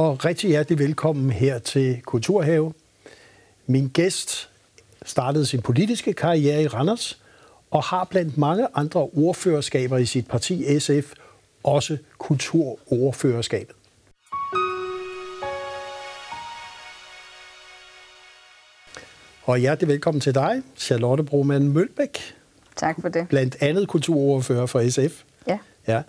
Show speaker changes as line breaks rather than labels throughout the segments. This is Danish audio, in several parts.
og rigtig hjertelig velkommen her til Kulturhave. Min gæst startede sin politiske karriere i Randers og har blandt mange andre ordførerskaber i sit parti SF også kulturordførerskabet. Og hjertelig velkommen til dig, Charlotte Broman Mølbæk.
Tak for det.
Blandt andet kulturordfører for SF.
Ja.
ja.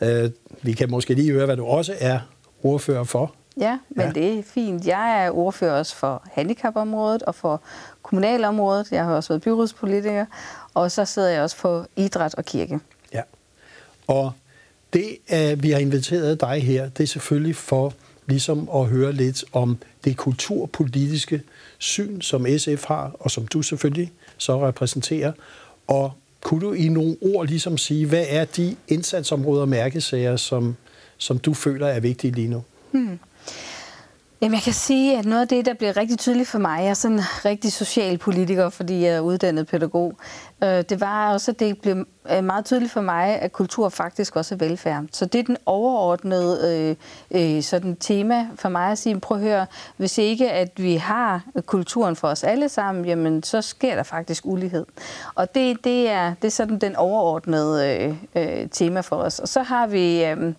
Øh, vi kan måske lige høre, hvad du også er ordfører for.
Ja, men ja. det er fint. Jeg er ordfører også for handicapområdet og for kommunalområdet. Jeg har også været byrådspolitiker, og så sidder jeg også på idræt og kirke.
Ja, og det, at vi har inviteret dig her, det er selvfølgelig for ligesom at høre lidt om det kulturpolitiske syn, som SF har, og som du selvfølgelig så repræsenterer. Og kunne du i nogle ord ligesom sige, hvad er de indsatsområder og mærkesager, som, som du føler er vigtige lige nu? Hmm.
Jamen, jeg kan sige, at noget af det, der bliver rigtig tydeligt for mig, jeg er sådan en rigtig socialpolitiker, fordi jeg er uddannet pædagog, Øh, det var også, at det blev øh, meget tydeligt for mig, at kultur faktisk også er velfærd. Så det er den overordnede øh, øh, sådan tema for mig at sige, prøv at høre, hvis ikke at vi har kulturen for os alle sammen, jamen så sker der faktisk ulighed. Og det, det, er, det er sådan den overordnede øh, øh, tema for os. Og så har vi øh,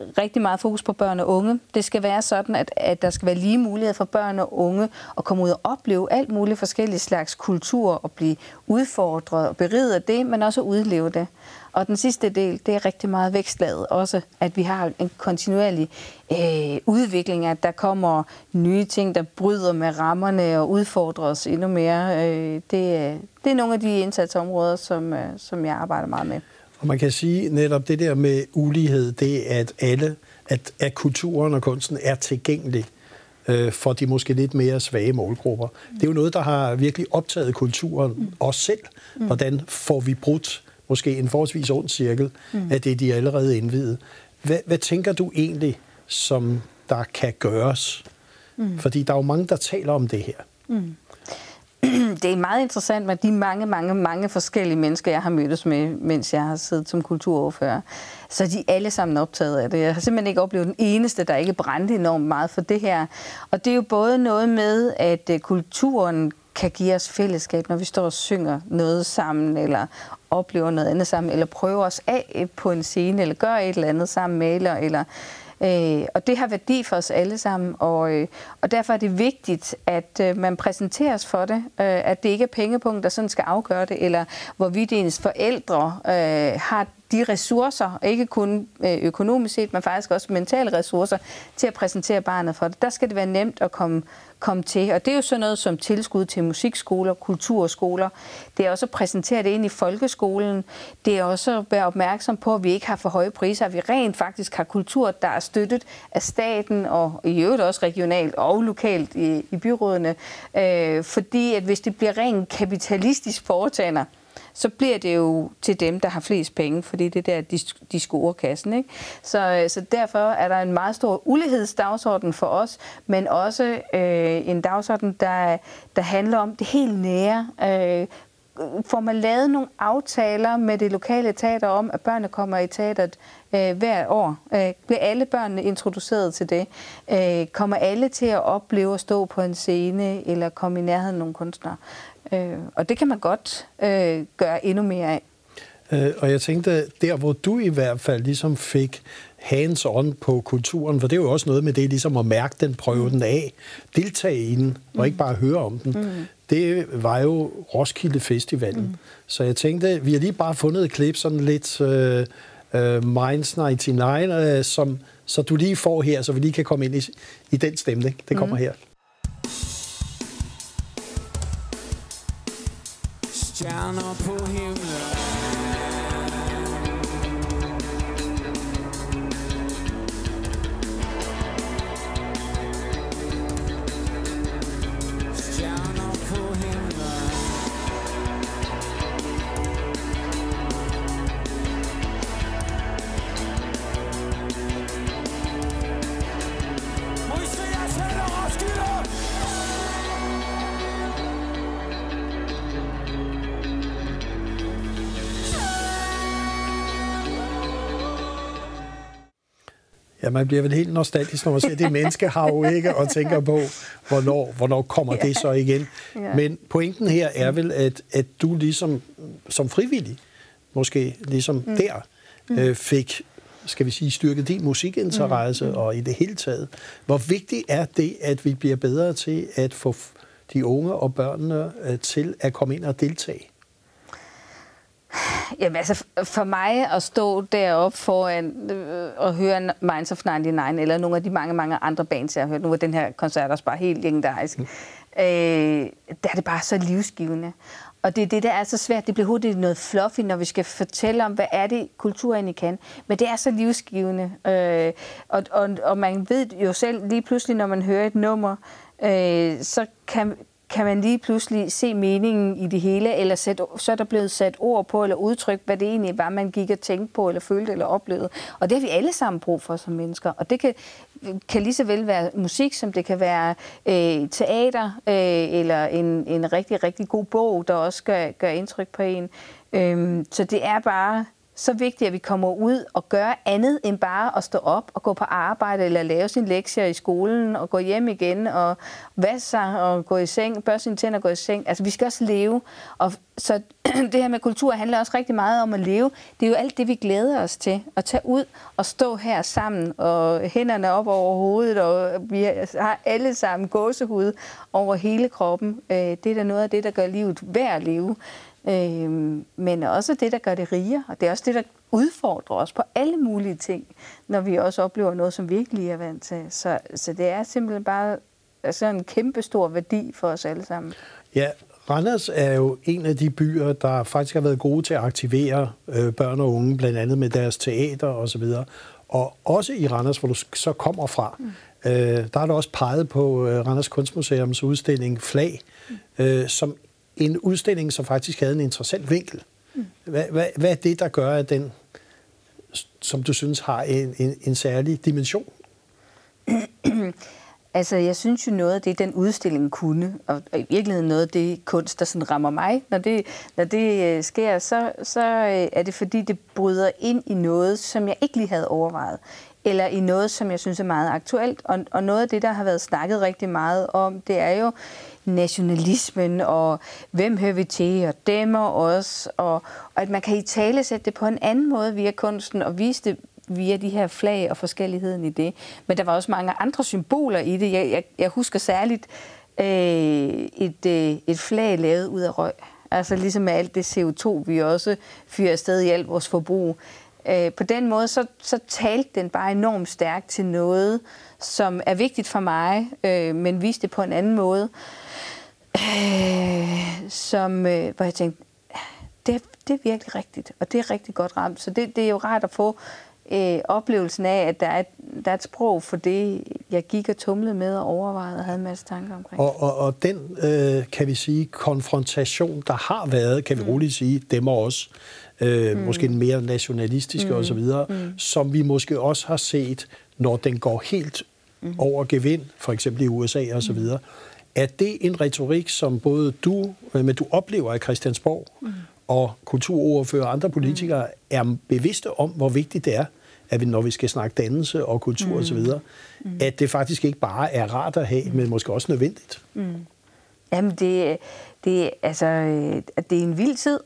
rigtig meget fokus på børn og unge. Det skal være sådan, at, at der skal være lige mulighed for børn og unge at komme ud og opleve alt muligt forskellige slags kultur og blive udfordret og beriget af det, men også at udleve det. Og den sidste del, det er rigtig meget vækstlaget også, at vi har en kontinuerlig øh, udvikling, at der kommer nye ting, der bryder med rammerne og udfordrer os endnu mere. Øh, det, øh, det er nogle af de indsatsområder, som, øh, som jeg arbejder meget med.
Og man kan sige netop det der med ulighed, det er, at alle, at, at kulturen og kunsten er tilgængelig øh, for de måske lidt mere svage målgrupper. Det er jo noget, der har virkelig optaget kulturen, mm. os selv. Mm. Hvordan får vi brudt måske en forholdsvis ond cirkel mm. af det, de allerede indvidet. Hvad, hvad tænker du egentlig, som der kan gøres? Mm. Fordi der er jo mange, der taler om det her. Mm.
det er meget interessant med de mange, mange, mange forskellige mennesker, jeg har mødtes med, mens jeg har siddet som kulturoverfører. Så de er alle sammen optaget af det. Jeg har simpelthen ikke oplevet den eneste, der ikke brændte enormt meget for det her. Og det er jo både noget med, at øh, kulturen kan give os fællesskab, når vi står og synger noget sammen, eller oplever noget andet sammen, eller prøver os af øh, på en scene, eller gør et eller andet sammen, maler, eller Øh, og det har værdi for os alle sammen, og, øh, og derfor er det vigtigt, at øh, man præsenteres for det, øh, at det ikke er pengepunkter, der sådan skal afgøre det, eller hvorvidt ens forældre øh, har de ressourcer, ikke kun øh, økonomisk set, men faktisk også mentale ressourcer, til at præsentere barnet for det. Der skal det være nemt at komme, komme til. Og det er jo sådan noget som tilskud til musikskoler, kulturskoler. Det er også at præsentere det ind i folkeskolen. Det er også at være opmærksom på, at vi ikke har for høje priser, at vi rent faktisk har kultur, der er støttet af staten og i øvrigt også regionalt og lokalt i, i byrådene. Øh, fordi at hvis det bliver rent kapitalistisk foretagende, så bliver det jo til dem, der har flest penge, fordi det er der, de, de scorer kassen. Ikke? Så, øh, så derfor er der en meget stor ulighedsdagsorden for os, men også øh, en dagsorden, der, der handler om det helt nære. Øh, får man lavet nogle aftaler med det lokale teater om, at børnene kommer i teateret øh, hvert år? Øh, bliver alle børnene introduceret til det? Øh, kommer alle til at opleve at stå på en scene eller komme i nærheden af nogle kunstnere? Øh, og det kan man godt øh, gøre endnu mere af.
Øh, og jeg tænkte, der hvor du i hvert fald ligesom fik hands on på kulturen, for det er jo også noget med det ligesom at mærke den, prøve mm. den af, deltage i den, og mm. ikke bare høre om den. Mm. Det var jo Roskilde Festivalen. Mm. Så jeg tænkte, vi har lige bare fundet et klip, sådan lidt uh, uh, Minds 99, uh, som, så du lige får her, så vi lige kan komme ind i, i den stemning. Det kommer mm. her. Stjerner på himlen Ja, man bliver vel helt nostalgisk, når man ser det menneske har jo ikke, og tænker på, hvornår, hvornår kommer ja. det så igen. Ja. Men pointen her er vel, at, at du ligesom som frivillig, måske ligesom mm. der, mm. øh, fik skal vi sige, styrket din musikinteresse mm. og i det hele taget. Hvor vigtigt er det, at vi bliver bedre til at få de unge og børnene øh, til at komme ind og deltage?
Jamen altså, for mig at stå deroppe foran øh, og høre Minds of 99, eller nogle af de mange, mange andre bands, jeg har hørt, nu var den her koncert også bare helt legendarisk, mm. øh, der er det bare så livsgivende. Og det er det, der er så svært. Det bliver hurtigt noget fluffy, når vi skal fortælle om, hvad er det, kulturen I kan. Men det er så livsgivende. Øh, og, og, og man ved jo selv lige pludselig, når man hører et nummer, øh, så kan, kan man lige pludselig se meningen i det hele, eller sæt, så er der blevet sat ord på, eller udtryk, hvad det egentlig var, man gik og tænkte på, eller følte, eller oplevede. Og det har vi alle sammen brug for som mennesker. Og det kan, kan lige så vel være musik, som det kan være øh, teater, øh, eller en, en rigtig, rigtig god bog, der også gør, gør indtryk på en. Øh, så det er bare så vigtigt, at vi kommer ud og gør andet end bare at stå op og gå på arbejde eller lave sin lektier i skolen og gå hjem igen og vaske sig og gå i seng, børste sine tænder og gå i seng. Altså, vi skal også leve. Og så det her med kultur handler også rigtig meget om at leve. Det er jo alt det, vi glæder os til. At tage ud og stå her sammen og hænderne op over hovedet, og vi har alle sammen gåsehud over hele kroppen. Øh, det er da noget af det, der gør livet værd at leve. Øh, men også det, der gør det rigere, og det er også det, der udfordrer os på alle mulige ting, når vi også oplever noget, som vi ikke lige er vant til. Så, så det er simpelthen bare altså en kæmpe stor værdi for os alle sammen.
Ja, Randers er jo en af de byer, der faktisk har været gode til at aktivere øh, børn og unge, blandt andet med deres teater og så videre. Og også i Randers, hvor du så kommer fra, mm. øh, der er du også peget på øh, Randers Kunstmuseums udstilling Flag, mm. øh, som en udstilling, som faktisk havde en interessant vinkel. Mm. Hvad, hvad, hvad er det, der gør, at den, som du synes, har en, en, en særlig dimension?
Altså, jeg synes jo noget af det, den udstilling kunne, og i virkeligheden noget af det kunst, der sådan rammer mig, når det, når det øh, sker, så, så øh, er det fordi, det bryder ind i noget, som jeg ikke lige havde overvejet eller i noget, som jeg synes er meget aktuelt. Og, og noget af det, der har været snakket rigtig meget om, det er jo nationalismen, og hvem hører vi til, og dem og os, og, og at man kan i tale sætte det på en anden måde via kunsten, og vise det via de her flag og forskelligheden i det. Men der var også mange andre symboler i det. Jeg, jeg, jeg husker særligt øh, et, øh, et flag lavet ud af røg. Altså ligesom med alt det CO2, vi også fyrer afsted i alt vores forbrug. Øh, på den måde, så, så talte den bare enormt stærkt til noget, som er vigtigt for mig, øh, men viste det på en anden måde, øh, som, øh, hvor jeg tænkte, det, det er virkelig rigtigt, og det er rigtig godt ramt. Så det, det er jo rart at få øh, oplevelsen af, at der er, et, der er et sprog for det, jeg gik og tumlede med og overvejede og havde en masse tanker omkring.
Og, og, og den, øh, kan vi sige, konfrontation, der har været, kan vi mm. roligt sige, dem og os, øh, mm. måske den mere nationalistiske mm. osv., mm. som vi måske også har set, når den går helt mm. over gevind, for eksempel i USA osv., mm. Er det en retorik, som både du, øh, men du oplever af Christiansborg, mm. og kulturordfører og andre politikere mm. er bevidste om, hvor vigtigt det er, at vi, når vi skal snakke dannelse og kultur mm. osv., mm. at det faktisk ikke bare er rart at have, mm. men måske også nødvendigt. Mm.
Jamen, det, det, altså, øh, det er en vild tid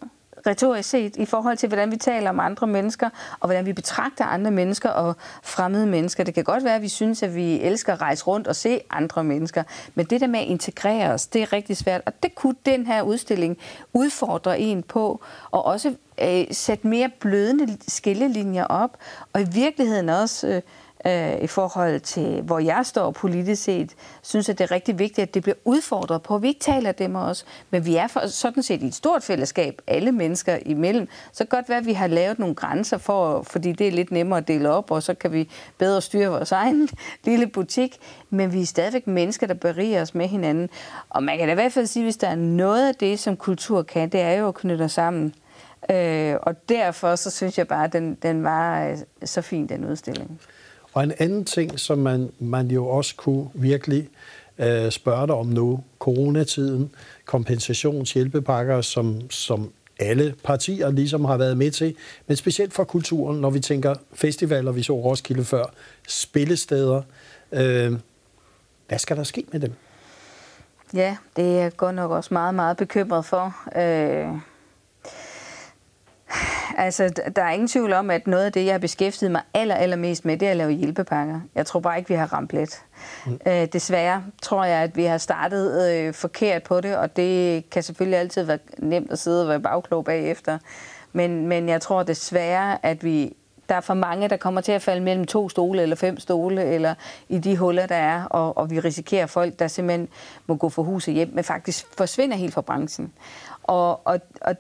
retorisk set i forhold til, hvordan vi taler om andre mennesker, og hvordan vi betragter andre mennesker og fremmede mennesker. Det kan godt være, at vi synes, at vi elsker at rejse rundt og se andre mennesker, men det der med at integrere os, det er rigtig svært, og det kunne den her udstilling udfordre en på, og også øh, sætte mere blødende skillelinjer op, og i virkeligheden også... Øh, øh, i forhold til, hvor jeg står politisk set, synes at det er rigtig vigtigt, at det bliver udfordret på. Vi ikke taler det også, os, men vi er for, sådan set i et stort fællesskab, alle mennesker imellem. Så godt være, at vi har lavet nogle grænser, for, fordi det er lidt nemmere at dele op, og så kan vi bedre styre vores egen lille butik. Men vi er stadigvæk mennesker, der beriger os med hinanden. Og man kan da i hvert fald sige, hvis der er noget af det, som kultur kan, det er jo at knytte os sammen. Øh, og derfor så synes jeg bare, at den, den var øh, så fin, den udstilling.
Og en anden ting, som man, man jo også kunne virkelig øh, spørge dig om nu, coronatiden, kompensationshjælpepakker, som, som alle partier ligesom har været med til, men specielt for kulturen, når vi tænker festivaler, vi så Roskilde før, spillesteder. Øh, hvad skal der ske med dem?
Ja, det er jeg godt nok også meget, meget bekymret for. Øh, altså, der er ingen tvivl om, at noget af det, jeg har beskæftiget mig aller, allermest med, det er at lave hjælpepakker. Jeg tror bare ikke, vi har ramt let. Mm. Øh, desværre tror jeg, at vi har startet øh, forkert på det, og det kan selvfølgelig altid være nemt at sidde og være bagklog bagefter. Men, men jeg tror desværre, at vi der er for mange, der kommer til at falde mellem to stole eller fem stole, eller i de huller, der er, og, og vi risikerer folk, der simpelthen må gå for huset hjem, men faktisk forsvinder helt fra branchen. Og, og, og,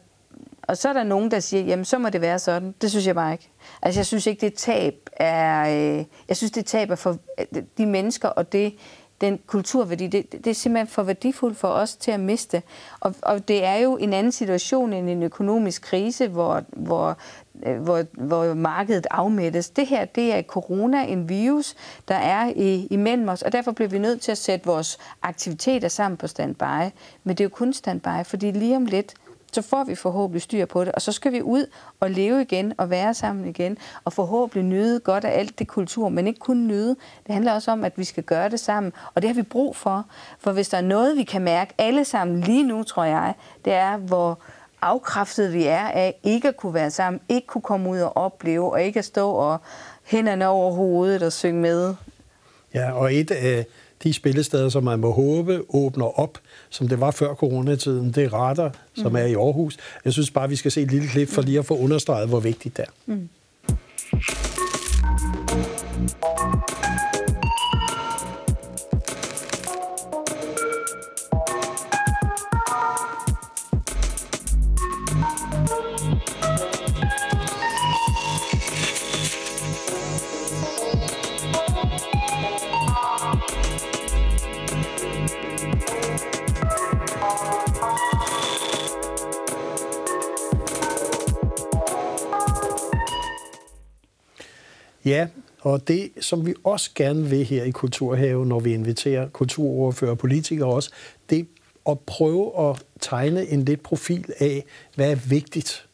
og så er der nogen, der siger, jamen så må det være sådan. Det synes jeg bare ikke. Altså jeg synes ikke, det tab er, øh, jeg synes det tab er for øh, de mennesker, og det, den kulturværdi, det, det er simpelthen for værdifuldt for os til at miste. Og, og det er jo en anden situation end en økonomisk krise, hvor, hvor, øh, hvor, hvor markedet afmættes. Det her, det er corona, en virus, der er i, imellem os, og derfor bliver vi nødt til at sætte vores aktiviteter sammen på standby. Men det er jo kun standby, fordi lige om lidt, så får vi forhåbentlig styr på det, og så skal vi ud og leve igen og være sammen igen, og forhåbentlig nyde godt af alt det kultur, men ikke kun nyde. Det handler også om, at vi skal gøre det sammen, og det har vi brug for. For hvis der er noget, vi kan mærke alle sammen lige nu, tror jeg, det er, hvor afkræftet vi er af ikke at kunne være sammen, ikke kunne komme ud og opleve, og ikke at stå og hænderne over hovedet og synge med.
Ja, og et af de spillesteder, som man må håbe åbner op, som det var før coronatiden, det er Radar, som mm. er i Aarhus. Jeg synes bare, vi skal se et lille klip for lige at få understreget, hvor vigtigt det er. Mm. Ja, og det, som vi også gerne vil her i Kulturhaven, når vi inviterer kulturordfører og politikere også, det er at prøve at tegne en lidt profil af, hvad er vigtigt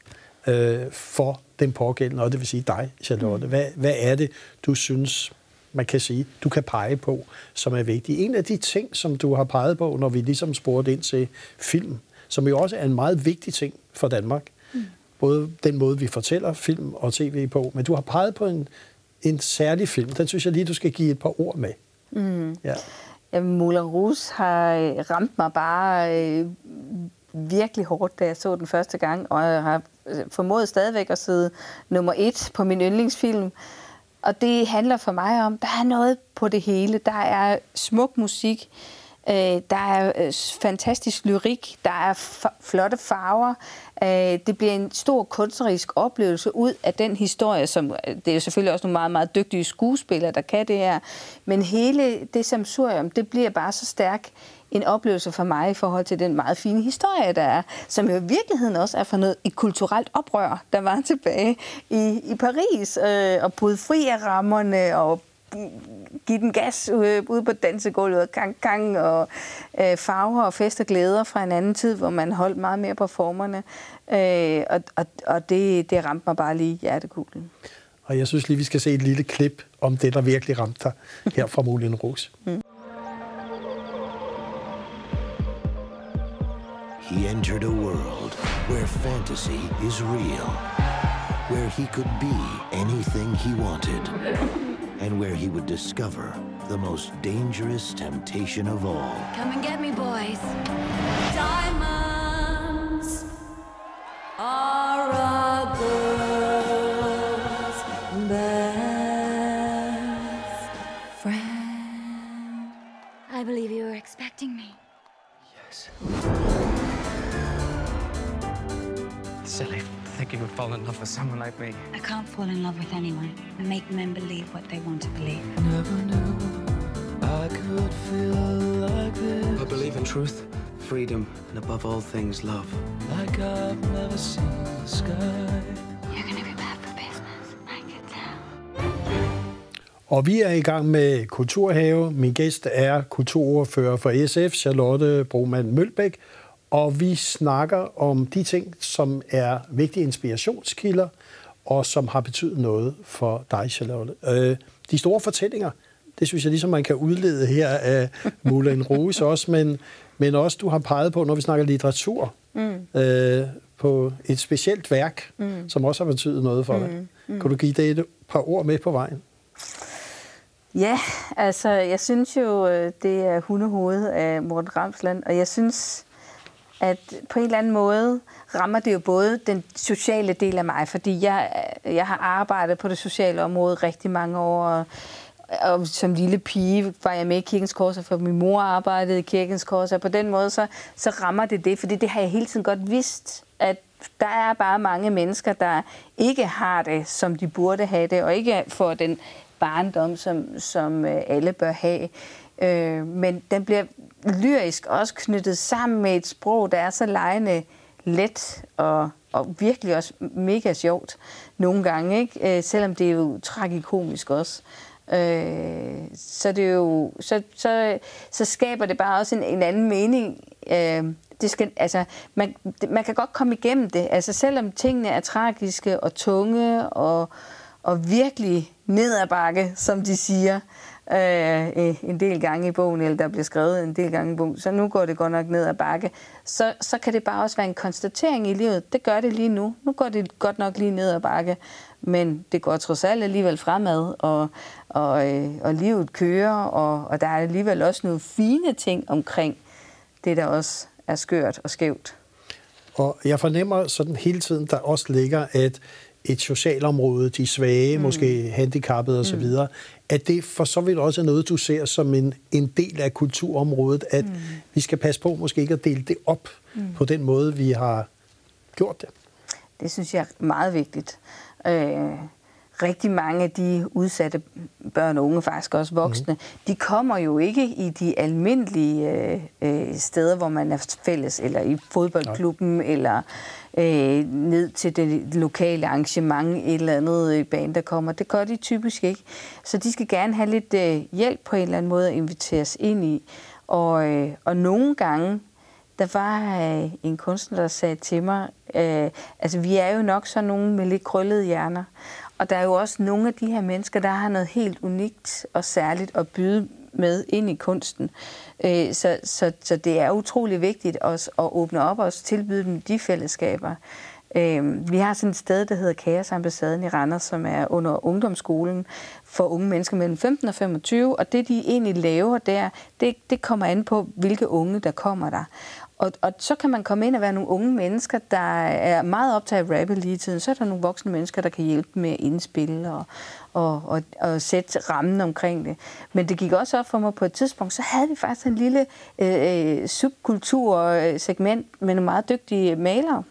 øh, for den pågældende, og det vil sige dig, Charlotte. Mm. Hvad, hvad er det, du synes, man kan sige, du kan pege på, som er vigtigt? En af de ting, som du har peget på, når vi ligesom spurgte ind til film, som jo også er en meget vigtig ting for Danmark, mm. både den måde, vi fortæller film og tv på, men du har peget på en en særlig film. Den synes jeg lige, du skal give et par ord med.
Mm. Ja. Jamen, Moulin Rouge har øh, ramt mig bare øh, virkelig hårdt, da jeg så den første gang, og jeg har øh, formået stadigvæk at sidde nummer et på min yndlingsfilm. Og det handler for mig om, der er noget på det hele. Der er smuk musik, øh, der er øh, fantastisk lyrik, der er flotte farver, Øh, det bliver en stor kunstnerisk oplevelse ud af den historie, som øh, det er jo selvfølgelig også nogle meget, meget dygtige skuespillere, der kan det her. Men hele det samsurium, det bliver bare så stærk en oplevelse for mig i forhold til den meget fine historie, der er, som jo i virkeligheden også er for noget et kulturelt oprør, der var tilbage i, i Paris, øh, og bryde fri af rammerne og give den gas ude på dansegulvet, og gang, gang, og øh, farver og fest og glæder fra en anden tid, hvor man holdt meget mere på formerne. Øh, og og, og det, det ramte mig bare lige hjertekuglen.
Og jeg synes lige, vi skal se et lille klip om det, der virkelig ramte dig her fra Moulin Rouge. Mm. He entered a world where fantasy is real. Where he could be anything he wanted. And where he would discover the most dangerous temptation of all. Come and get me, boys. Diamonds are a girl's best friend. I believe you were expecting me. Yes. Silly think you would fall in love with someone like me. I can't fall in love with anyone and make men believe what they want to believe. Never knew I could feel like this. I believe in truth, freedom, and above all things, love. Like I've never seen the sky. You're gonna be bad for business, I can tell. Og vi er i gang med Kulturhave. Min gæst er kulturordfører for SF, Charlotte Broman Mølbæk, Og vi snakker om de ting, som er vigtige inspirationskilder, og som har betydet noget for dig, Charlotte. Øh, de store fortællinger, det synes jeg ligesom, man kan udlede her af Moulin Rouge også, men, men også du har peget på, når vi snakker litteratur, mm. øh, på et specielt værk, mm. som også har betydet noget for mm. dig. Mm. Kan du give det et par ord med på vejen?
Ja, altså jeg synes jo, øh, det er hundehovedet af Morten Ramsland, og jeg synes, at på en eller anden måde rammer det jo både den sociale del af mig, fordi jeg, jeg har arbejdet på det sociale område rigtig mange år, og, og som lille pige var jeg med i Kirkens Korser, for min mor arbejdede i Kirkens Korser, og på den måde så, så rammer det det, fordi det har jeg hele tiden godt vidst, at der er bare mange mennesker, der ikke har det, som de burde have det, og ikke får den barndom, som, som øh, alle bør have. Øh, men den bliver lyrisk også knyttet sammen med et sprog, der er så lejende let og, og virkelig også mega sjovt nogle gange, ikke? Øh, selvom det er jo tragikomisk også. Øh, så det er jo så, så, så skaber det bare også en, en anden mening. Øh, det skal, altså, man, man kan godt komme igennem det. Altså, selvom tingene er tragiske og tunge og, og virkelig ned ad bakke, som de siger, øh, en del gange i bogen, eller der bliver skrevet en del gange i bogen, så nu går det godt nok ned ad bakke, så, så kan det bare også være en konstatering i livet. Det gør det lige nu. Nu går det godt nok lige ned ad bakke, men det går trods alt alligevel fremad, og, og, øh, og livet kører, og, og der er alligevel også nogle fine ting omkring det, der også er skørt og skævt.
Og jeg fornemmer sådan hele tiden, der også ligger, at et socialområde, de svage, mm. måske handicappede osv., mm. At det for så vidt også er noget, du ser som en, en del af kulturområdet, at mm. vi skal passe på måske ikke at dele det op mm. på den måde, vi har gjort det.
Det synes jeg er meget vigtigt. Øh, rigtig mange af de udsatte børn og unge, faktisk også voksne, mm. de kommer jo ikke i de almindelige øh, øh, steder, hvor man er fælles, eller i fodboldklubben, Nej. eller øh, ned til det lokale arrangement, et eller andet øh, band, der kommer. Det gør de typisk ikke. Så de skal gerne have lidt øh, hjælp på en eller anden måde at inviteres ind i. Og, øh, og nogle gange, der var øh, en kunstner, der sagde til mig, øh, altså vi er jo nok sådan nogle med lidt krøllede hjerner. Og der er jo også nogle af de her mennesker, der har noget helt unikt og særligt at byde med ind i kunsten. Øh, så, så, så det er utrolig vigtigt også at åbne op og tilbyde dem de fællesskaber. Øh, vi har sådan et sted, der hedder Kaosambassaden i Randers, som er under ungdomsskolen for unge mennesker mellem 15 og 25, og det de egentlig laver der, det, det kommer an på, hvilke unge der kommer der. Og, og så kan man komme ind og være nogle unge mennesker, der er meget optaget af rappe lige tiden. Så er der nogle voksne mennesker, der kan hjælpe med at indspille og, og, og, og sætte rammen omkring det. Men det gik også op for mig på et tidspunkt, så havde vi faktisk en lille øh, øh subkultursegment med nogle meget dygtige malere.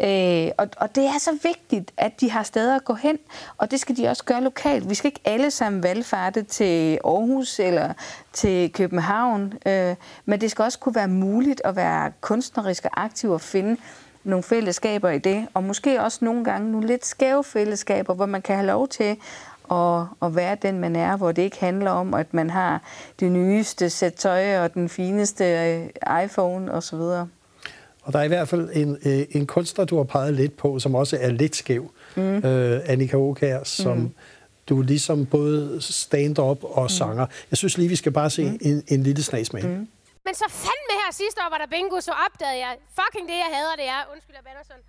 Øh, og, og det er så vigtigt, at de har steder at gå hen, og det skal de også gøre lokalt. Vi skal ikke alle sammen valgfarte til Aarhus eller til København, øh, men det skal også kunne være muligt at være kunstnerisk og aktiv og finde nogle fællesskaber i det, og måske også nogle gange nogle lidt skæve fællesskaber, hvor man kan have lov til at, at være den, man er, hvor det ikke handler om, at man har det nyeste sæt tøj og den fineste øh, iPhone osv.
Og der er i hvert fald en, øh, en kunstner, du har peget lidt på, som også er lidt skæv. Mm. Øh, Annika Åkær, som mm. du ligesom både stand-up og mm. sanger. Jeg synes lige, vi skal bare se mm. en, en lille snas med. Mm.
Men så fandme her sidste år var der bingo, så opdagede jeg, fucking det jeg hader, det er, undskyld, jeg bander sådan,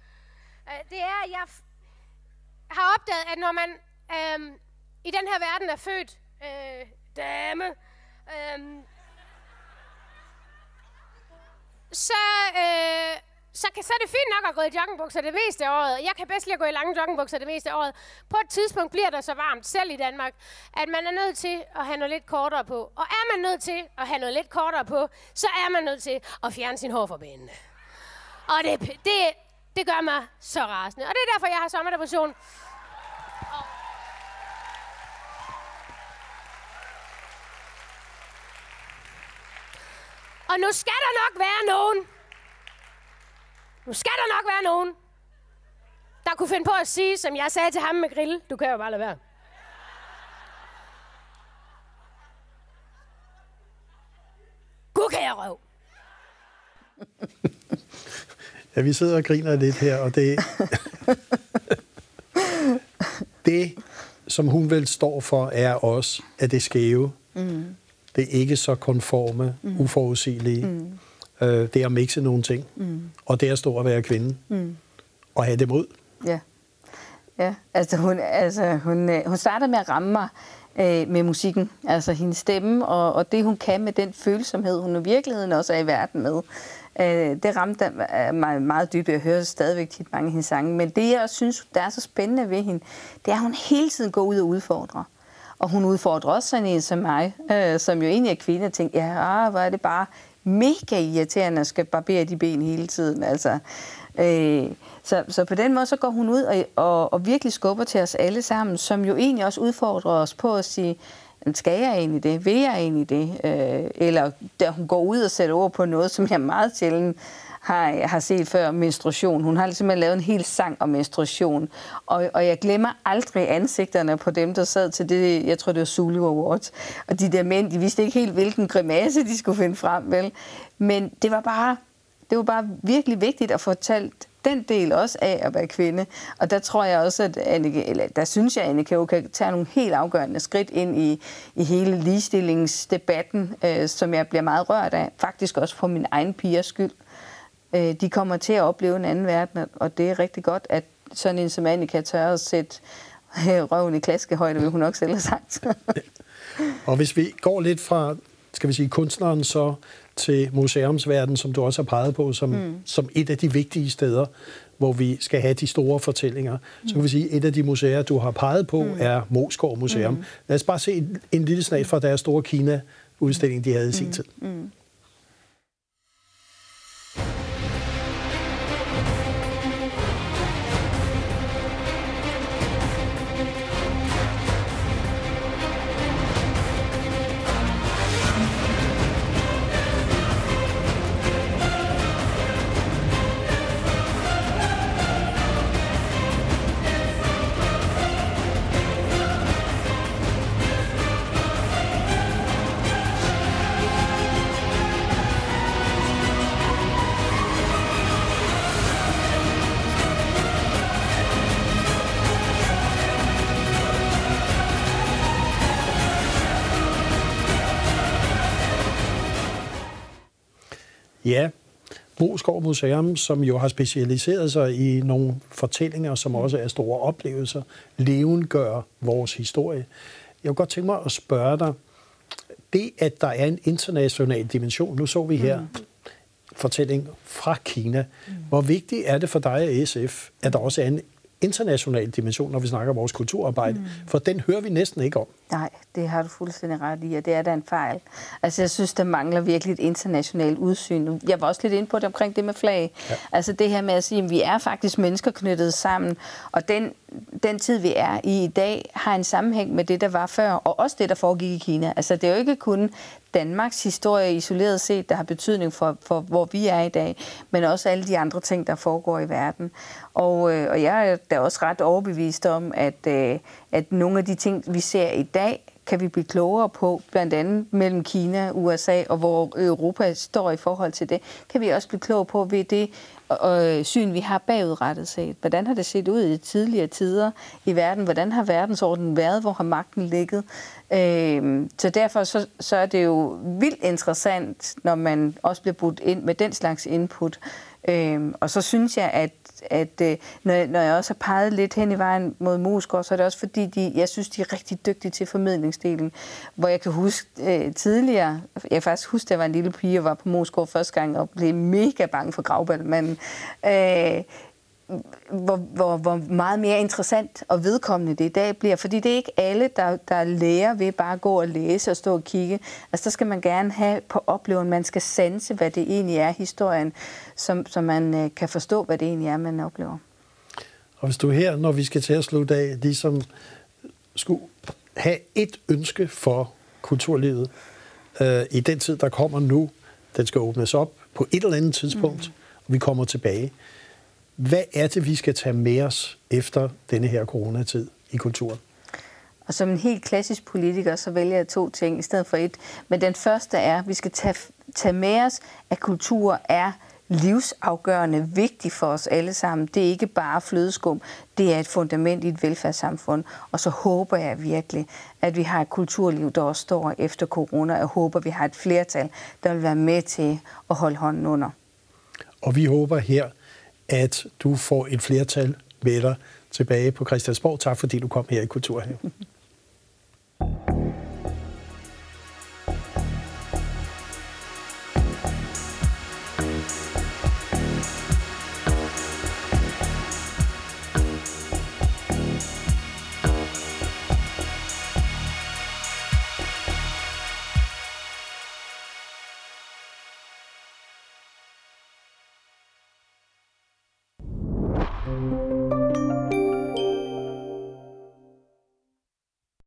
øh, det er, at jeg har opdaget, at når man øh, i den her verden er født øh, dame, øh, så, øh, så, kan, så er det fint nok at gå i joggingbukser det meste af året. Jeg kan bedst lide at gå i lange joggingbukser det meste af året. På et tidspunkt bliver der så varmt, selv i Danmark, at man er nødt til at have noget lidt kortere på. Og er man nødt til at have noget lidt kortere på, så er man nødt til at fjerne sin hår fra benene. Og det, det, det gør mig så rasende. Og det er derfor, jeg har sommerdepression. Og nu skal der nok være nogen. Nu skal der nok være nogen, der kunne finde på at sige, som jeg sagde til ham med grill, du kan jo bare lade være. Gud kan jeg røv.
ja, vi sidder og griner lidt her, og det... det, som hun vel står for, er også, at det skæve. Mm. Det er ikke så konforme, mm. uforudsigelige. Mm. Øh, det er at mixe nogle ting. Mm. Og det er at stå og være kvinde. Mm. Og have det mod.
Ja. Ja, altså hun, altså hun, øh, hun starter med at ramme mig øh, med musikken, altså hendes stemme, og, og det hun kan med den følsomhed, hun i virkeligheden også er i verden med. Øh, det ramte mig meget dybt, jeg hører stadigvæk tit mange af hendes sange, men det jeg også synes, der er så spændende ved hende, det er, at hun hele tiden går ud og udfordrer. Og hun udfordrer også sådan en som mig, øh, som jo egentlig er kvinde, og tænker, ja, ah, hvor er det bare mega irriterende at skal barbere de ben hele tiden. Altså, øh, så, så på den måde, så går hun ud og, og, og virkelig skubber til os alle sammen, som jo egentlig også udfordrer os på at sige, skal jeg egentlig det? Vil jeg egentlig det? Øh, eller da hun går ud og sætter ord på noget, som jeg meget sjældent har, har set før, menstruation. Hun har simpelthen lavet en hel sang om menstruation. Og, og jeg glemmer aldrig ansigterne på dem, der sad til det, jeg tror det var Zulu Awards. Og de der mænd, de vidste ikke helt, hvilken grimasse de skulle finde frem, vel? Men det var bare, det var bare virkelig vigtigt at fortælle den del også af at være kvinde. Og der tror jeg også, at Anneke, eller der synes jeg, at Anneke kan tage nogle helt afgørende skridt ind i, i hele ligestillingsdebatten, øh, som jeg bliver meget rørt af. Faktisk også for min egen pigers skyld. Øh, de kommer til at opleve en anden verden, og det er rigtig godt, at sådan en som Annika tør at sætte øh, røven i klaskehøjde, vil hun nok selv have sagt.
og hvis vi går lidt fra, skal vi sige, kunstneren så til museumsverden, som du også har peget på, som, mm. som et af de vigtige steder, hvor vi skal have de store fortællinger. Mm. Så kan vi sige, at et af de museer, du har peget på, mm. er Moskov Museum. Mm. Lad os bare se en, en lille snag fra deres store Kina-udstilling, de havde i sin mm. tid. Mm. Ja, Moskov Museum, som jo har specialiseret sig i nogle fortællinger, som også er store oplevelser, levengør vores historie. Jeg kunne godt tænke mig at spørge dig, det at der er en international dimension, nu så vi her mm. fortælling fra Kina, mm. hvor vigtigt er det for dig og SF, at der også er en international dimension, når vi snakker om vores kulturarbejde, mm. for den hører vi næsten ikke om.
Nej, det har du fuldstændig ret i, og det er da en fejl. Altså, jeg synes, der mangler virkelig et internationalt udsyn. Jeg var også lidt inde på det omkring det med flag. Ja. Altså det her med at sige, at vi er faktisk mennesker knyttet sammen, og den, den tid, vi er i i dag, har en sammenhæng med det, der var før, og også det, der foregik i Kina. Altså det er jo ikke kun Danmarks historie isoleret set, der har betydning for, for hvor vi er i dag, men også alle de andre ting, der foregår i verden. Og, øh, og jeg er da også ret overbevist om, at, øh, at nogle af de ting, vi ser i dag, kan vi blive klogere på, blandt andet mellem Kina, USA og hvor Europa står i forhold til det, kan vi også blive klogere på ved det øh, syn, vi har bagudrettet set. Hvordan har det set ud i tidligere tider i verden? Hvordan har verdensordenen været? Hvor har magten ligget? Øh, så derfor så, så er det jo vildt interessant, når man også bliver budt ind med den slags input. Øh, og så synes jeg, at at øh, når, jeg, når jeg også har peget lidt hen i vejen mod Moskov, så er det også fordi, de, jeg synes, de er rigtig dygtige til formidlingsdelen. Hvor jeg kan huske øh, tidligere, jeg kan faktisk huske, da jeg var en lille pige og var på Moskov første gang og blev mega bange for gravballmanden. Øh, hvor, hvor, hvor meget mere interessant og vedkommende det i dag bliver. Fordi det er ikke alle, der, der lærer ved bare at gå og læse og stå og kigge. Altså, der skal man gerne have på oplevelsen, man skal sanse, hvad det egentlig er, historien, så, så man øh, kan forstå, hvad det egentlig er, man oplever.
Og hvis du her, når vi skal til at slutte af, ligesom skulle have et ønske for kulturlivet øh, i den tid, der kommer nu, den skal åbnes op på et eller andet tidspunkt, mm. og vi kommer tilbage. Hvad er det, vi skal tage med os efter denne her coronatid i kulturen?
Og som en helt klassisk politiker, så vælger jeg to ting i stedet for et. Men den første er, at vi skal tage, tage med os, at kultur er livsafgørende vigtigt for os alle sammen. Det er ikke bare flødeskum, det er et fundament i et velfærdssamfund. Og så håber jeg virkelig, at vi har et kulturliv, der også står efter corona. Jeg håber, vi har et flertal, der vil være med til at holde hånden under.
Og vi håber her, at du får et flertal med dig tilbage på Christiansborg. Tak fordi du kom her i Kulturhaven.